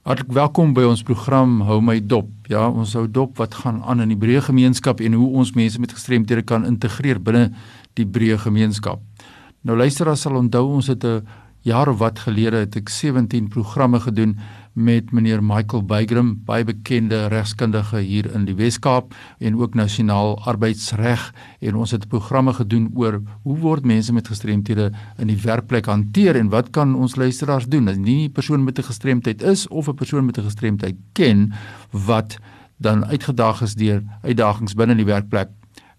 Hartlik welkom by ons program Hou my dop. Ja, ons hou dop wat gaan aan in die breë gemeenskap en hoe ons mense met gestremthede kan integreer binne die breë gemeenskap. Nou luister as sal onthou ons het 'n jaar of wat gelede het ek 17 programme gedoen met meneer Michael Bygram, baie bekende regskundige hier in die Wes-Kaap en ook nasionaal arbeidsreg en ons het programme gedoen oor hoe word mense met gestremthede in die werkplek hanteer en wat kan ons luisteraars doen as nie 'n persoon met 'n gestremdheid is of 'n persoon met 'n gestremdheid ken wat dan uitgedaag is deur uitdagings binne die werkplek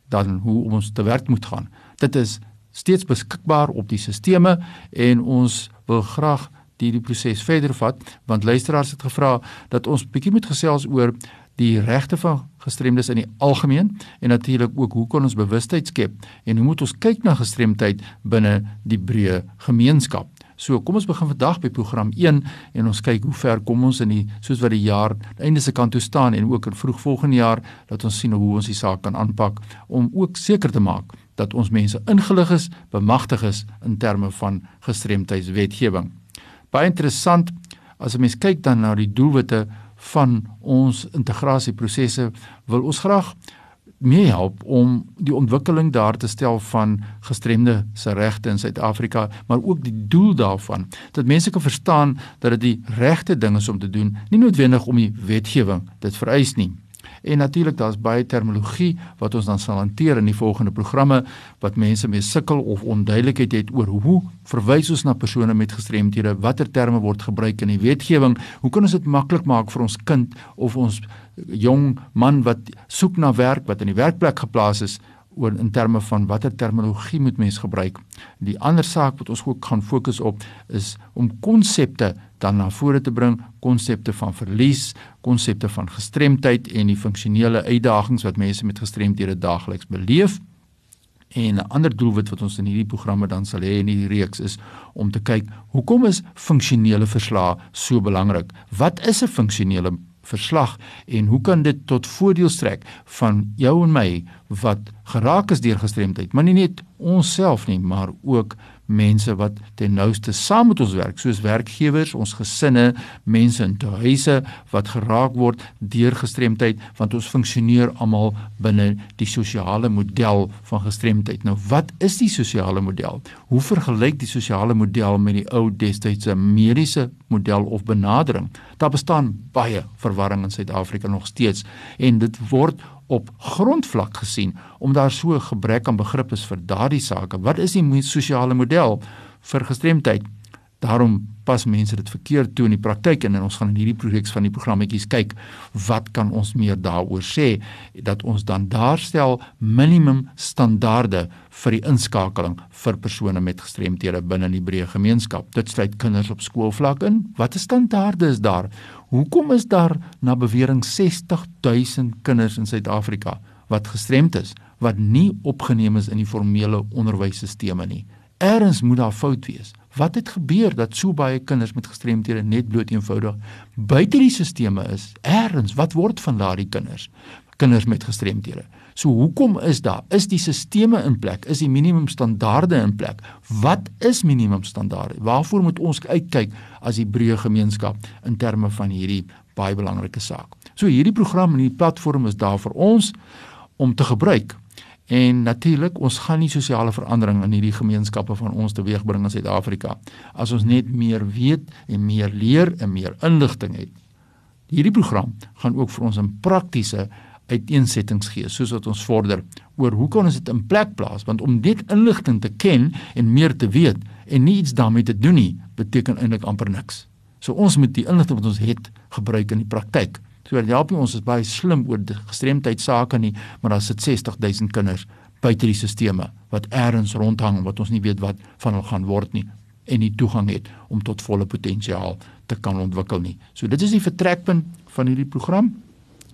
dan hoe ons te werk moet gaan. Dit is steeds beskikbaar op die sisteme en ons wil graag hierdie proses verder vat want luisteraars het gevra dat ons bietjie moet gesels oor die regte van gestremdes in die algemeen en natuurlik ook hoe kan ons bewustheid skep en hoe moet ons kyk na gestremdheid binne die breë gemeenskap. So kom ons begin vandag by program 1 en ons kyk hoe ver kom ons in die soos wat die jaar einde se kant toe staan en ook in vroeg volgende jaar dat ons sien hoe ons die saak kan aanpak om ook seker te maak dat ons mense ingelig is, bemagtig is in terme van gestremdheidswetgewing baie interessant as 'n mens kyk dan na die doelwitte van ons integrasieprosesse wil ons graag mee help om die ontwikkeling daar te stel van gestremde se regte in Suid-Afrika maar ook die doel daarvan. Dat mense kan verstaan dat dit die regte ding is om te doen nie noodwendig om die wetgewing dit vereis nie En natuurlik daar's baie terminologie wat ons dan sal hanteer in die volgende programme wat mense mee sukkel of onduidelikheid het oor hoe verwys ons na persone met gestremthede, watter terme word gebruik in die wetgewing, hoe kan ons dit maklik maak vir ons kind of ons jong man wat soek na werk wat in die werkplek geplaas is oor in terme van watter terminologie moet mens gebruik. Die ander saak wat ons ook gaan fokus op is om konsepte dan na vore te bring konsepte van verlies, konsepte van gestremdheid en die funksionele uitdagings wat mense met gestremdhede daagliks beleef. En 'n ander doelwit wat ons in hierdie programme dan sal hê in hierdie reeks is om te kyk hoekom is funksionele verslae so belangrik? Wat is 'n funksionele verslag en hoe kan dit tot voordeel strek van jou en my wat geraak is deur gestremdheid, maar nie net onsself nie, maar ook mense wat ten nouste saam met ons werk, soos werkgewers, ons gesinne, mense in huise wat geraak word deur gestremdheid, want ons funksioneer almal binne die sosiale model van gestremdheid. Nou, wat is die sosiale model? Hoe vergelyk die sosiale model met die ou destydse mediese model of benadering? Daar bestaan baie verwarring in Suid-Afrika nog steeds en dit word op grondvlak gesien om daar so 'n gebrek aan begrip is vir daardie sake. Wat is die sosiale model vir gestremdheid? Daarom pas mense dit verkeerd toe in die praktyk en ons gaan in hierdie projekte van die programmetjies kyk wat kan ons meer daaroor sê dat ons dan daarstel minimum standaarde vir die inskakeling vir persone met gestremthede binne die breë gemeenskap. Dit sluit kinders op skoolvlak in. Watter standaarde is daar? Hoekom is daar na bewering 60000 kinders in Suid-Afrika wat gestremd is wat nie opgeneem is in die formele onderwysstelsels nie? Eerens moet daar fout wees. Wat het gebeur dat so baie kinders met gestremthede net bloot eenvoudig buite die stelsels is? Eerens, wat word van daardie kinders? Kinders met gestremthede. So hoekom is daar? Is die stelsels in plek? Is die minimumstandaarde in plek? Wat is minimumstandaarde? Waarvoor moet ons uitkyk as die breë gemeenskap in terme van hierdie baie belangrike saak? So hierdie program en hierdie platform is daar vir ons om te gebruik. En natuurlik, ons gaan nie sosiale verandering in hierdie gemeenskappe van ons teweegbring in Suid-Afrika as ons net meer weet en meer leer en meer inligting het. Hierdie program gaan ook vir ons 'n praktiese uiteensettings gee soos wat ons vorder oor hoe kan ons dit in plek plaas want om net inligting te ken en meer te weet en nie iets daarmee te doen nie beteken eintlik amper niks. So ons moet die inligting wat ons het gebruik in die praktyk. So dit help nie ons is baie slim oor gestremdheid sake nie, maar daar sit 60000 kinders buite die sisteme wat eers rondhang wat ons nie weet wat van hulle gaan word nie en nie toegang het om tot volle potensiaal te kan ontwikkel nie. So dit is die vertrekpunt van hierdie program.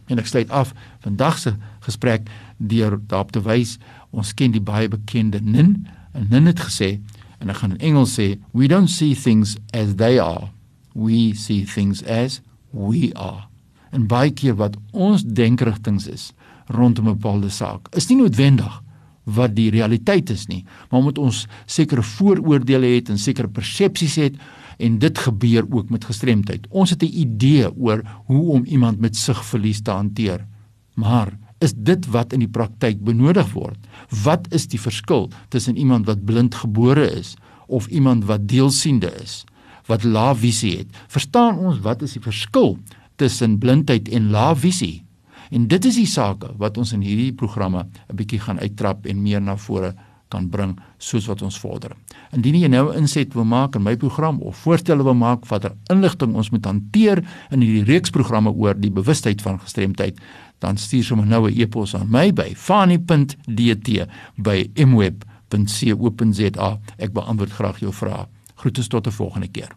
En ek sluit af vandag se gesprek deur daarop te wys ons ken die baie bekende Nin en Nin het gesê en ek gaan in Engels sê we don't see things as they are we see things as we are en baie keer wat ons denkerigtings is rondom 'n bepaalde saak is nie noodwendig wat die realiteit is nie maar omdat ons sekere vooroordeele het en sekere persepsies het En dit gebeur ook met gestremdheid. Ons het 'n idee oor hoe om iemand met sigverlies te hanteer. Maar is dit wat in die praktyk benodig word? Wat is die verskil tussen iemand wat blind gebore is of iemand wat deelsiende is, wat lae visie het? Verstaan ons wat is die verskil tussen blindheid en lae visie? En dit is die sake wat ons in hierdie programme 'n bietjie gaan uittrap en meer na vore kan bring soos wat ons vorder. Indien jy nou inset wil maak in my program of voorstelle wil maak watter inligting ons moet hanteer in hierdie reeks programme oor die bewustheid van gestremdheid, dan stuur sommer nou 'n e-pos aan my by fani.dt@mweb.co.za. Ek beantwoord graag jou vrae. Groete tot 'n volgende keer.